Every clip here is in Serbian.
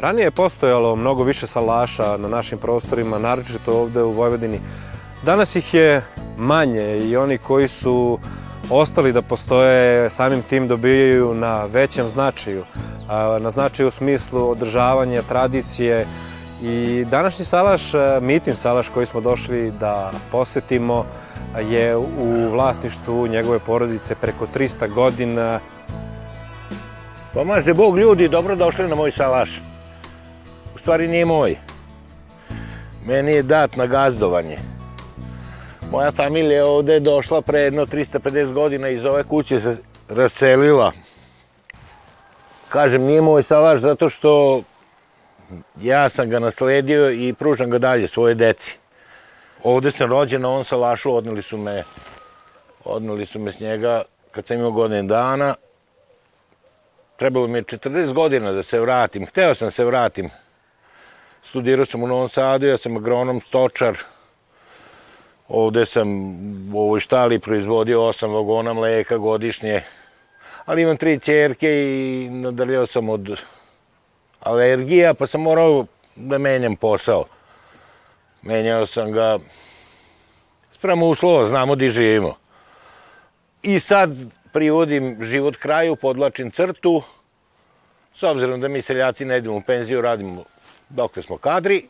Ranije je postojalo mnogo više salaša na našim prostorima, naročito ovde u Vojvodini. Danas ih je manje i oni koji su ostali da postoje samim tim dobijaju na većem značaju, na značaju u smislu održavanja tradicije i današnji salaš, mitin salaš koji smo došli da posetimo je u vlasništvu njegove porodice preko 300 godina. Pomaže Bog ljudi, dobro došli na moj salaš. Stvari nije moj. Meni je dat na gazdovanje. Moja familija je ovde došla pre jedno 350 godina iz ove kuće se rascelila. Kažem, nije moj salaš zato što ja sam ga nasledio i pružam ga dalje svoje deci. Ovde sam rođen ovom salašu, odneli su me, odneli su me s njega kad sam imao godin dana. Trebalo mi je 40 godina da se vratim. Hteo sam se vratim. Studirao sam u Novom Sadu, ja sam agronom, stočar. Ovde sam u ovoj štali proizvodio osam vagona mleka godišnje. Ali imam tri čerke i nadalio sam od alergija, pa sam morao da menjam posao. Menjao sam ga sprem uslova, znamo di živimo. I sad privodim život kraju, podlačim crtu, s obzirom da mi seljaci ne idemo u penziju, radimo dok smo kadri,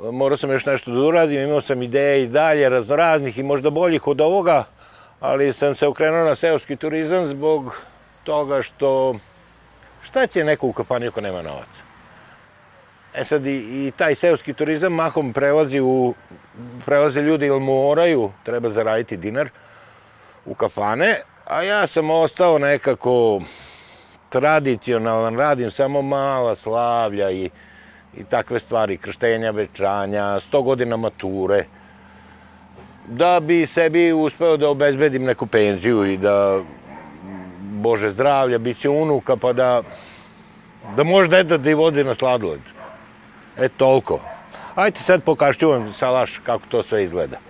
morao sam još nešto da uradim, imao sam ideje i dalje raznoraznih i možda boljih od ovoga, ali sam se okrenuo na seoski turizam zbog toga što šta će neko u kapanju ako nema novaca? E sad i, i taj seoski turizam mahom prelazi u, prelaze ljudi ili moraju, treba zaraditi dinar u kafane, a ja sam ostao nekako tradicionalan, radim samo mala slavlja i, i takve stvari, krštenja, večanja, 100 godina mature, da bi sebi uspeo da obezbedim neku penziju i da, Bože zdravlja, bit će unuka, pa da, da može deda da i vodi na sladoled. E, toliko. Ajte sad pokažću vam salaš kako to sve izgleda.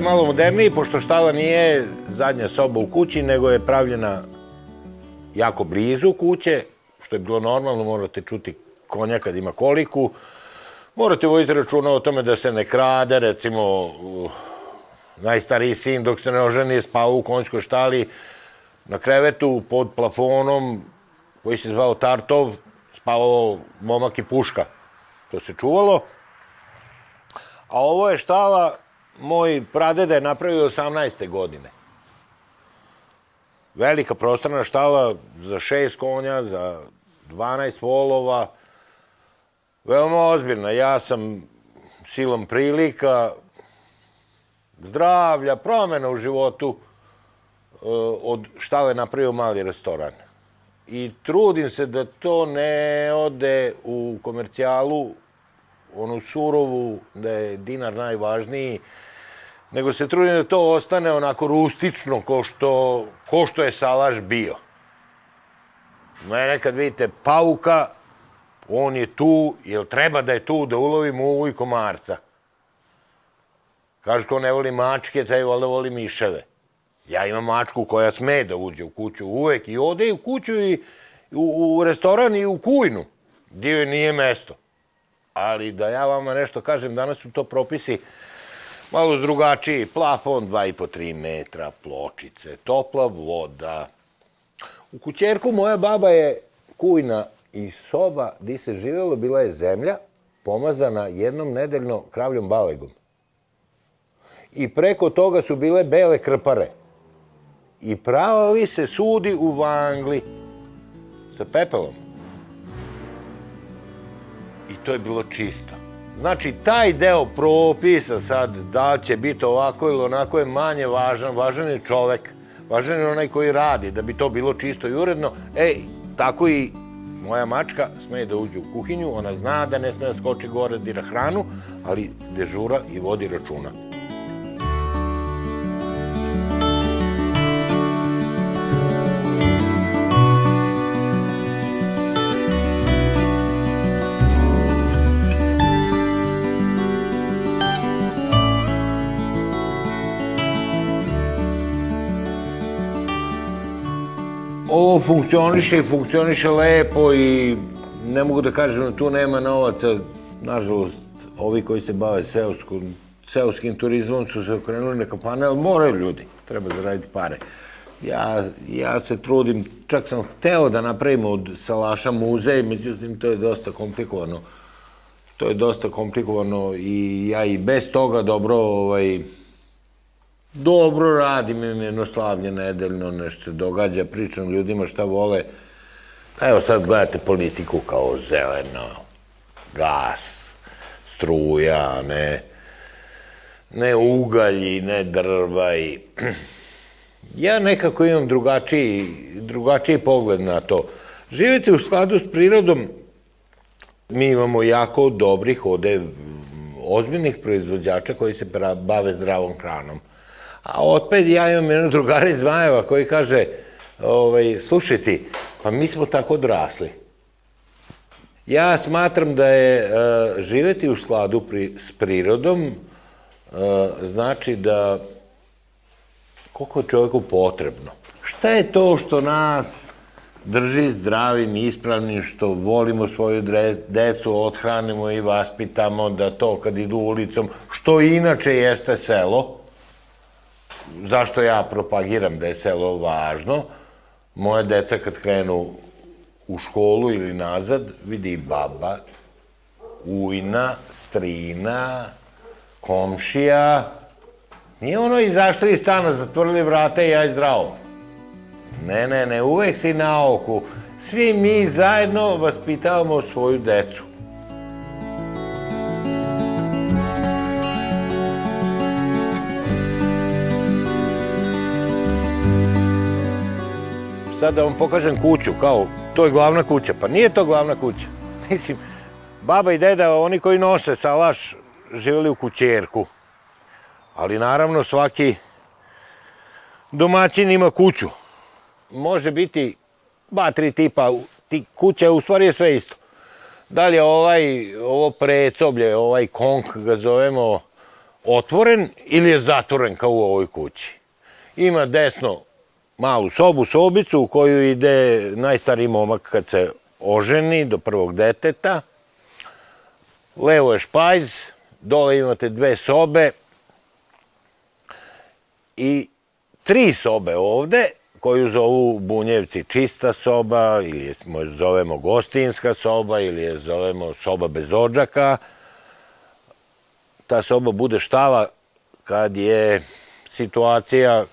Je malo moderniji, pošto štala nije zadnja soba u kući, nego je pravljena jako blizu kuće, što je bilo normalno, morate čuti konja kad ima koliku, morate voditi računa o tome da se ne krade, recimo, najstariji sin dok se ne oženi je spao u konjskoj štali na krevetu pod plafonom koji se zvao Tartov, spavao momak i puška. To se čuvalo. A ovo je štala, moj pradeda je napravio 18. godine velika prostorna štala za šest konja, za 12 volova, veoma ozbiljna. Ja sam silom prilika, zdravlja, promena u životu, e, od štale napravio mali restoran. I trudim se da to ne ode u komercijalu, onu surovu, da je dinar najvažniji, nego se trudim da to ostane onako rustično, ko što, ko što je salaš bio. Mene kad vidite pauka, on je tu, jer treba da je tu da ulovi muvu i komarca. Kaže ko ne voli mačke, taj valjda voli miševe. Ja imam mačku koja sme da uđe u kuću uvek i ode i u kuću i u, u restoran i u kujnu, gdje joj nije mesto. Ali da ja vama nešto kažem, danas su to propisi malo drugačiji, plafon 2,5-3 metra, pločice, topla voda. U kućerku moja baba je kujna i soba gde se živelo bila je zemlja pomazana jednom nedeljno kravljom balegom. I preko toga su bile bele krpare. I pravo se sudi u vangli sa pepelom. I to je bilo čisto. Znači, taj deo propisa sad, da će biti ovako ili onako je manje važan, važan je čovek, važan je onaj koji radi, da bi to bilo čisto i uredno. Ej, tako i moja mačka sme da uđe u kuhinju, ona zna da ne sme da skoči gore da dira hranu, ali dežura i vodi računa. Funkcioniše i funkcioniše lepo i ne mogu da kažem da tu nema novaca. Nažalost, ovi koji se bave seoskom, seoskim turizmom su se okrenuli na kampane, ali moraju ljudi, treba zaraditi pare. Ja, ja se trudim, čak sam hteo da napravim od Salaša muzej, međutim to je dosta komplikovano. To je dosta komplikovano i ja i bez toga dobro ovaj, dobro radim, im jedno slavlje nedeljno, nešto se događa, pričam ljudima šta vole. Evo sad gledate politiku kao zeleno, gas, struja, ne, ne ugalji, ne drva i... Ja nekako imam drugačiji, drugačiji pogled na to. Živite u skladu s prirodom, mi imamo jako dobrih ovde ozbiljnih proizvođača koji se bave zdravom hranom. A opet ja imam jednu drugara iz Majeva koji kaže, ovaj, slušaj ti, pa mi smo tako odrasli. Ja smatram da je uh, živeti u skladu pri, s prirodom uh, znači da koliko je čovjeku potrebno. Šta je to što nas drži zdravim ispravnim, što volimo svoju decu, odhranimo i vaspitamo, da to kad idu ulicom, što inače jeste selo, zašto ja propagiram da je selo važno, moje deca kad krenu u školu ili nazad, vidi baba, ujna, strina, komšija, nije ono izašli iz stana, zatvorili vrata i ja zdravo. Ne, ne, ne, uvek si na oku. Svi mi zajedno vaspitavamo svoju decu. Sad da vam pokažem kuću, kao, to je glavna kuća. Pa nije to glavna kuća. Mislim, baba i deda, oni koji nose salaš, živjeli u kućerku. Ali naravno svaki domaćin ima kuću. Može biti ba, tri tipa, ti kuća u stvari je sve isto. Da li je ovaj, ovo precoblje, ovaj konk ga zovemo, otvoren ili je zatvoren kao u ovoj kući. Ima desno malu sobu, sobicu u koju ide najstariji momak kad se oženi do prvog deteta. Levo je špajz, dole imate dve sobe i tri sobe ovde, koju zovu bunjevci čista soba, ili je zovemo gostinska soba, ili je zovemo soba bez odžaka. Ta soba bude štala kad je situacija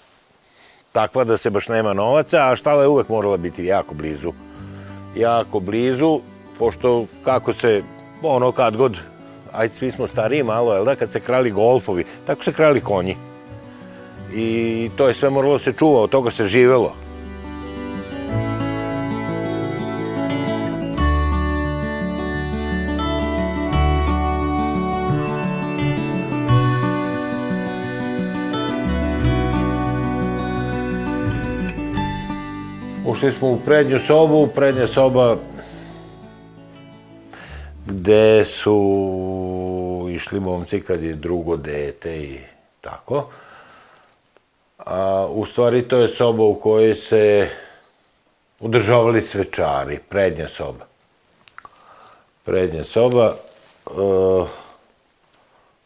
takva da se baš nema novaca, a štala je uvek morala biti jako blizu. Jako blizu, pošto kako se, ono kad god, ajde svi smo stariji malo, jel da, kad se krali golfovi, tako se krali konji. I to je sve moralo se čuva, od toga se živelo. Ušli smo u prednju sobu, prednja soba gde su išli momci kad je drugo dete i tako. A, u stvari to je soba u kojoj se udržavali svečari, prednja soba. Prednja soba, e,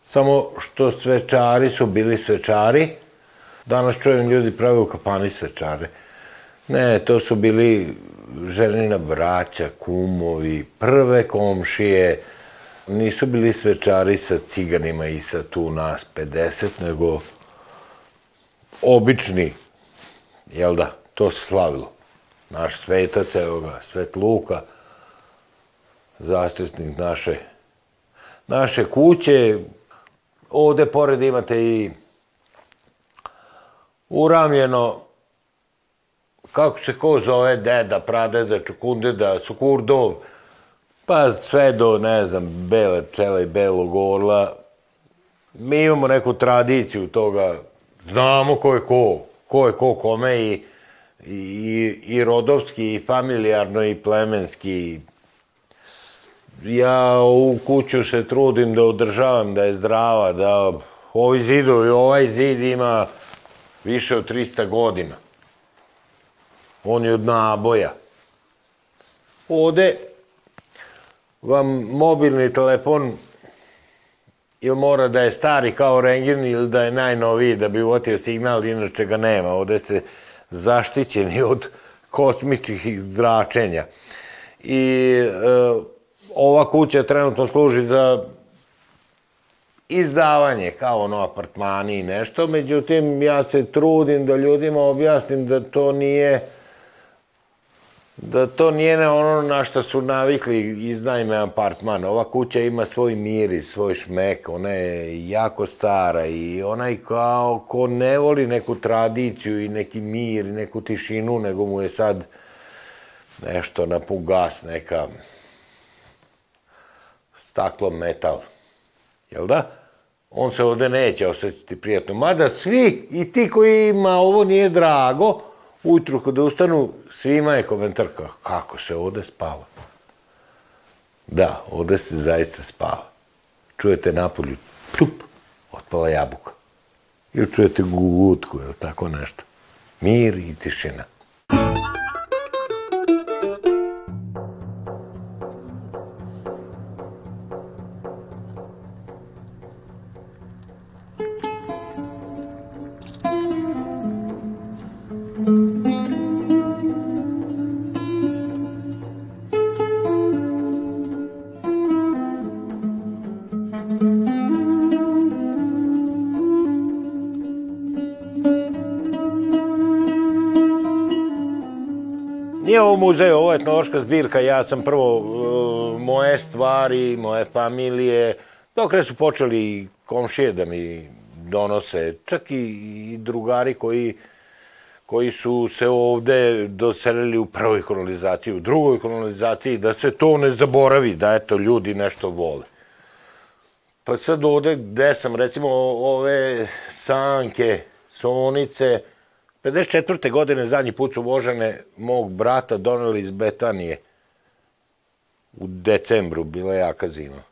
samo što svečari su bili svečari, danas čujem ljudi prave u kapani svečare. Ne, to su bili ženina braća, kumovi, prve komšije. Nisu bili svečari sa ciganima i sa tu nas 50, nego obični, jel da, to se slavilo. Naš svetac, evo ga, svet Luka, zastresnik naše, naše kuće. Ovde pored imate i uramljeno kako se ko zove, deda, pradeda, čukundeda, sukurdov, pa sve do, ne znam, bele pčele i belog orla. Mi imamo neku tradiciju toga, znamo ko je ko, ko je ko kome i, i, i rodovski, i familijarno, i plemenski. Ja ovu kuću se trudim da održavam, da je zdrava, da ovi zidovi, ovaj zid ima više od 300 godina. On je od naboja. Ovde vam mobilni telefon ili mora da je stari kao rengen ili da je najnoviji da bi uvotio signal, inače ga nema. Ovde se zaštićeni od kosmičkih zračenja. I e, ova kuća trenutno služi za izdavanje, kao ono apartmani i nešto, međutim ja se trudim da ljudima objasnim da to nije da to nije ne ono na što su navikli iznajme apartman. Ova kuća ima svoj miris, svoj šmek, ona je jako stara i onaj kao ko ne voli neku tradiciju i neki mir i neku tišinu, nego mu je sad nešto na pugas, neka staklo metal. Jel da? On se ovde neće osjećati prijatno. Mada svi, i ti koji ima ovo nije drago, ujutru kada ustanu, svima je komentar kako se ovde spava. Da, ovde se zaista spava. Čujete napolju tup, otpala jabuka. Ili čujete gugutku, ili tako nešto. Mir i tišina. Ovo etnološka zbirka, ja sam prvo, uh, moje stvari, moje familije, dok su počeli komšije da mi donose, čak i, i drugari koji, koji su se ovde doselili u prvoj kolonizaciji, u drugoj kolonizaciji, da se to ne zaboravi, da eto ljudi nešto vole. Pa sad ovde gde sam, recimo ove sanke, sonice, 54. godine zadnji put su vožene mog brata doneli iz Betanije. U decembru bila jaka zima.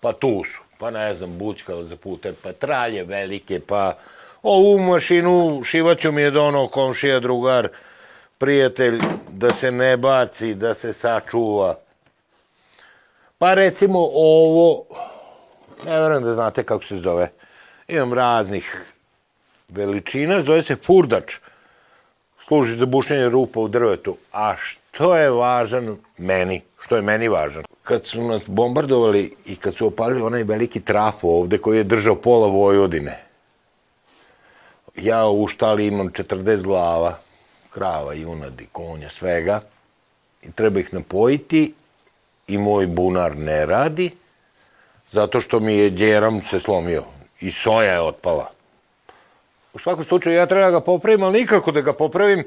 Pa tu su, pa ne znam, bućkala za putem, pa tralje velike, pa ovu mašinu šivaću mi je dono komšija drugar, prijatelj, da se ne baci, da se sačuva. Pa recimo ovo, ne verujem da znate kako se zove, imam raznih veličina, zove se furdač. Služi za bušenje rupa u drvetu. A što je važan meni? Što je meni važan? Kad su nas bombardovali i kad su opalili onaj veliki trafo ovde koji je držao pola Vojvodine, ja u štali imam 40 glava, krava, junadi, konja, svega, i treba ih napojiti i moj bunar ne radi, zato što mi je djeram se slomio i soja je otpala. U svakom slučaju ja treba da ga popravim, ali nikako da ga popravim.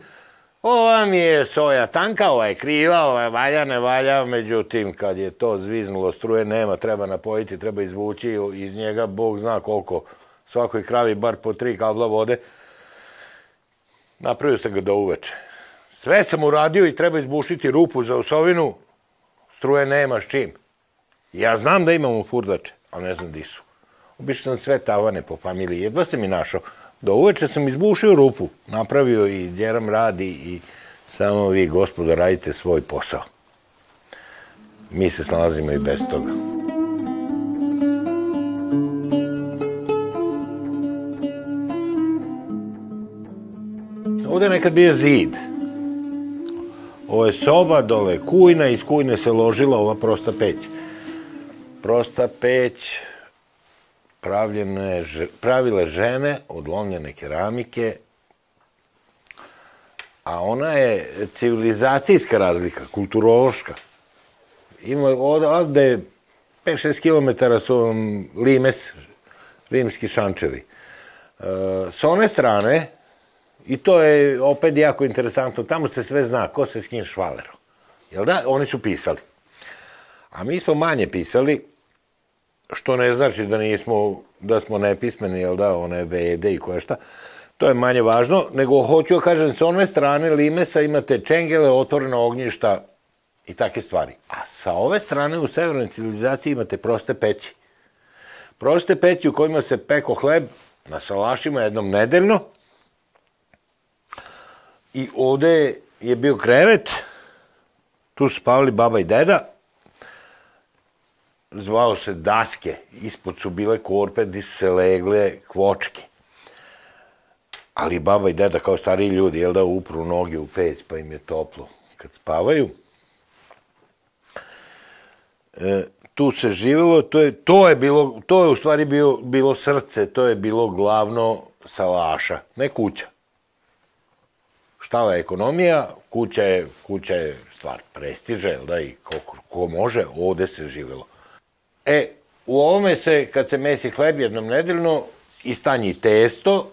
Ova mi je soja tanka, ova je kriva, ova je valja, ne valja, međutim, kad je to zviznulo, struje nema, treba napojiti, treba izvući iz njega, Bog zna koliko, svakoj kravi bar po tri kabla vode. Napravio sam ga do uveče. Sve sam uradio i treba izbušiti rupu za osovinu, struje nema s čim. Ja znam da imamo furdače, ali ne znam di su. Obično sam sve tavane po familiji, jedva se mi našao. Do uveče sam izbušio rupu, napravio i djeram radi i samo vi, gospodo, radite svoj posao. Mi se snalazimo i bez toga. Ovde nekad bio zid. Ovo je soba, dole je kujna, iz kujne se ložila ova prosta peć. Prosta peć, pravljene, pravile žene od lomljene keramike, a ona je civilizacijska razlika, kulturološka. Ima ovde 5-6 km su vam limes, rimski šančevi. E, s one strane, i to je opet jako interesantno, tamo se sve zna, ko se s kim švalero. Jel da? Oni su pisali. A mi smo manje pisali, što ne znači da nismo, da smo nepismeni, jel da, one vede i koje šta, to je manje važno, nego hoću da kažem, sa one strane limesa imate čengele, otvorena ognjišta i takve stvari. A sa ove strane u severnoj civilizaciji imate proste peći. Proste peći u kojima se peko hleb na salašima jednom nedeljno, I ovde je bio krevet, tu su spavali baba i deda, zvao se daske, ispod su bile korpe gdje su se legle kvočke. Ali baba i deda kao stariji ljudi, jel da, upru noge u peć pa im je toplo kad spavaju. E, tu se živelo, to je, to je bilo, to je u stvari bio, bilo srce, to je bilo glavno salaša, ne kuća. Štala je ekonomija, kuća je, kuća je stvar prestiže, jel da, i ko, ko može, ovde se živelo. E, u ovome se, kad se mesi hleb jednom nedeljno, istanji testo,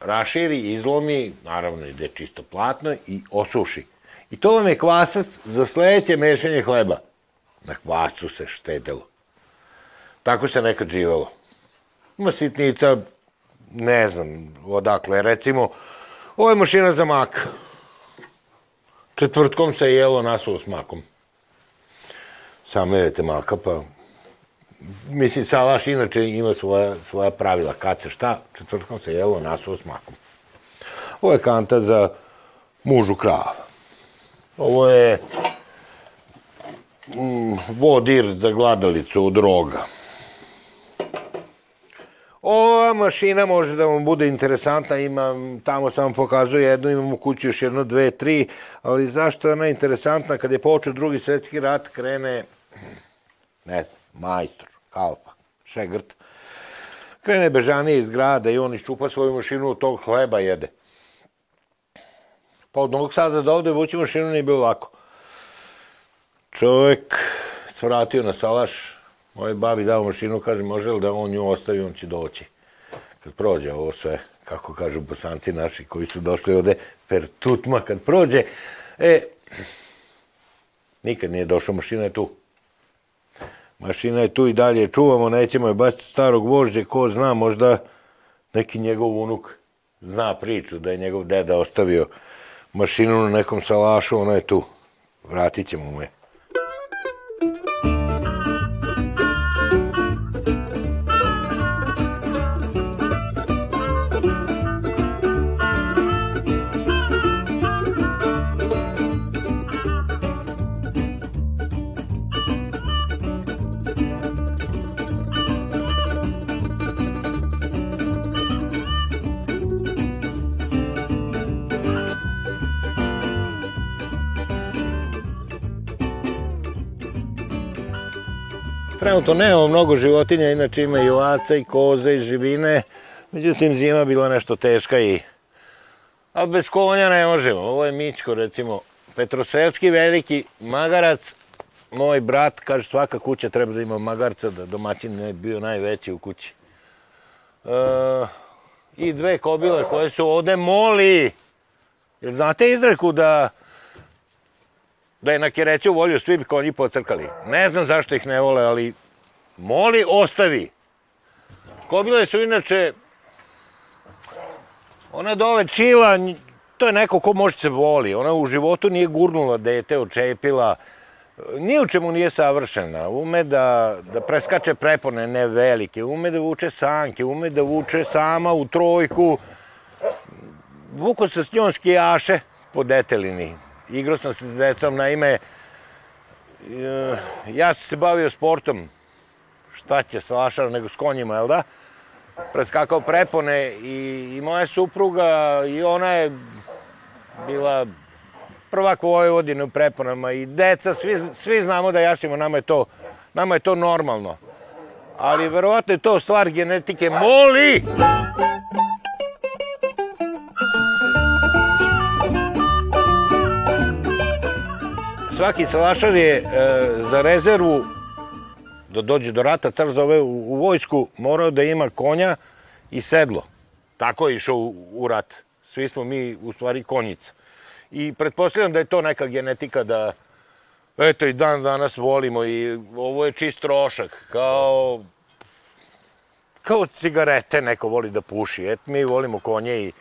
raširi, izlomi, naravno ide čisto platno i osuši. I to vam je kvasac za sledeće mešanje hleba. Na kvasu se štedelo. Tako se nekad živelo. Ima sitnica, ne znam odakle, recimo, ovo je mašina za mak. Četvrtkom se jelo nasuo s makom. Samerete maka, pa... Mislim, salaš inače ima svoja, svoja pravila. Kad se šta, četvrtkom se jelo nasuo s makom. Ovo je kanta za mužu krava. Ovo je mm, vodir za gladalicu od roga. Ova mašina može da vam bude interesantna, imam, tamo sam pokazuje jednu, imam u kući još jedno, dve, tri, ali zašto je ona interesantna? Kad je počeo drugi svetski rat, krene, ne znam, majstor, kalpa, šegrt, krene bežanije iz grada i on iščupa svoju mašinu tog hleba jede. Pa od Novog Sada do ovde vući mašinu nije bilo lako. Čovek svratio na salaš, moj babi dao mašinu, kaže, može li da on nju ostavi, on će doći. Kad prođe ovo sve, kako kažu bosanci naši koji su došli ovde, per tutma, kad prođe, e, nikad nije došao, mašina je tu. Mašina je tu i dalje čuvamo, nećemo je baciti starog vožđe, ko zna, možda neki njegov unuk zna priču da je njegov deda ostavio mašinu na nekom salašu, ona je tu. Vratit ćemo mu je. Trenutno nemamo mnogo životinja, inače ima i ovaca i koze i živine, međutim zima bila nešto teška i... A bez konja ne možemo. Ovo je Mičko, recimo, Petroselski veliki magarac, moj brat, kaže svaka kuća treba da ima magarca, da domaćin ne bio najveći u kući. E, I dve kobile koje su ovde moli. Jer znate izreku da da je na Kereću volju svi bi konji pocrkali. Ne znam zašto ih ne vole, ali moli, ostavi. Kobile su inače, ona dole čila, to je neko ko može se voli. Ona u životu nije gurnula dete, očepila, ni u čemu nije savršena. Ume da, da preskače prepone ne velike, ume da vuče sanke, ume da vuče sama u trojku. Vuko se s njom skijaše po detelini igrao sam se s decom, naime, e, ja sam se bavio sportom, šta će salašar nego s konjima, jel da? Preskakao prepone i, i moja supruga i ona je bila prvak Vojvodine u preponama i deca, svi, svi znamo da jašimo, nama je to, nama je to normalno. Ali verovatno je to stvar genetike. Moli! Svaki salašar je e, za rezervu da dođe do rata, car zove u, vojsku, morao da ima konja i sedlo. Tako je išao u, u rat. Svi smo mi u stvari konjica. I pretpostavljam da je to neka genetika da eto i dan danas volimo i ovo je čist trošak, kao kao cigarete neko voli da puši. Et mi volimo konje i,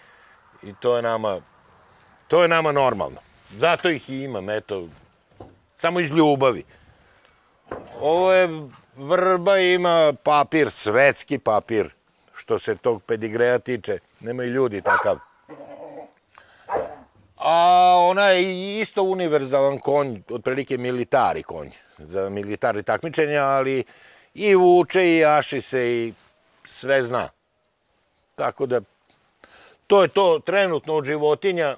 i to je nama to je nama normalno. Zato ih i imam, eto, samo iz ljubavi. Ovo je vrba ima papir, svetski papir, što se tog pedigreja tiče. Nemaju ljudi takav. A ona je isto univerzalan konj, otprilike militari konj za militari takmičenja, ali i vuče i jaši se i sve zna. Tako da, to je to trenutno od životinja,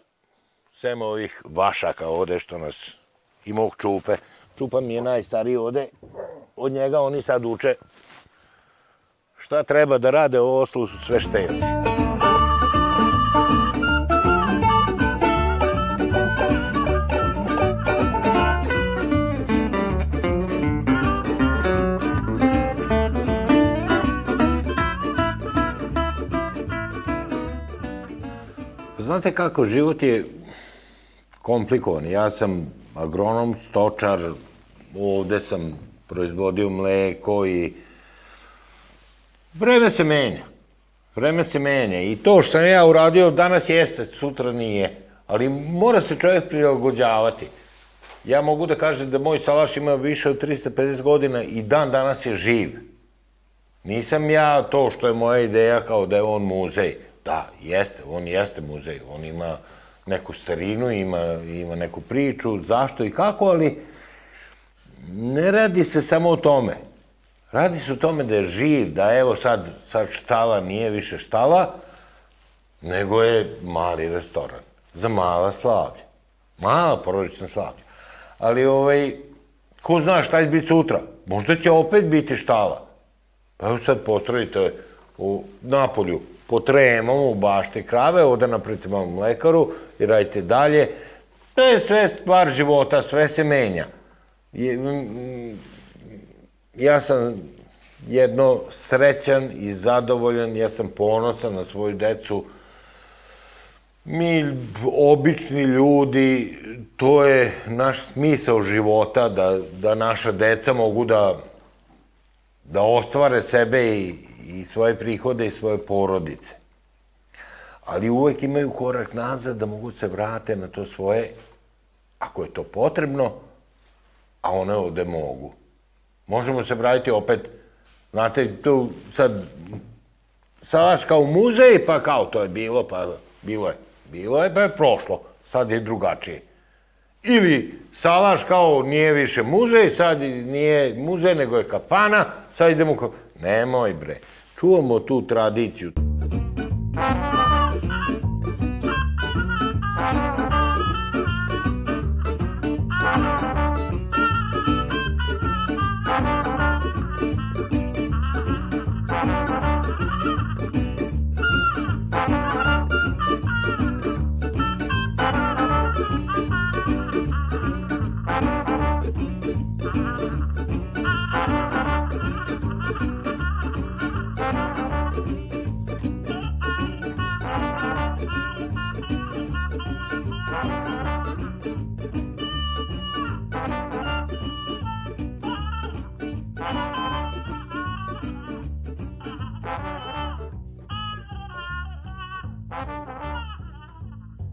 sem ovih vašaka ovde što nas i mog čupe. Čupa mi je najstariji ovde, od njega oni sad uče šta treba da rade, ovo ostalo su sve štejaci. Znate kako, život je komplikovan. Ja sam agronom, stočar, ovde sam proizvodio mleko i vreme se menja. Vreme se menja i to što sam ja uradio danas jeste, sutra nije. Ali mora se čovjek prilagođavati. Ja mogu da kažem da moj salaš ima više od 350 godina i dan danas je živ. Nisam ja to što je moja ideja kao da je on muzej. Da, jeste, on jeste muzej, on ima neku starinu, ima, ima neku priču, zašto i kako, ali ne radi se samo o tome. Radi se o tome da je živ, da evo sad, sad štala nije više štala, nego je mali restoran za mala slavlja. Mala porodična slavlja. Ali ovaj, ko zna šta će biti sutra? Možda će opet biti štala. Pa evo sad postrojite u Napolju po tremom u bašte krave, ovde napravite malo mlekaru i radite dalje. To je sve stvar života, sve se menja. Ja sam jedno srećan i zadovoljan, ja sam ponosan na svoju decu. Mi, obični ljudi, to je naš smisao života, da, da naša deca mogu da, da ostvare sebe i, i svoje prihode i svoje porodice. Ali uvek imaju korak nazad da mogu se vrate na to svoje, ako je to potrebno, a one ovde mogu. Možemo se vratiti opet, znate, tu sad, salaš kao muzej, pa kao to je bilo, pa bilo je, bilo je, pa je prošlo, sad je drugačije. Ili salaš kao nije više muzej, sad nije muzej, nego je kapana, sad idemo kao... Nemoj bre, čuvamo tu tradiciju.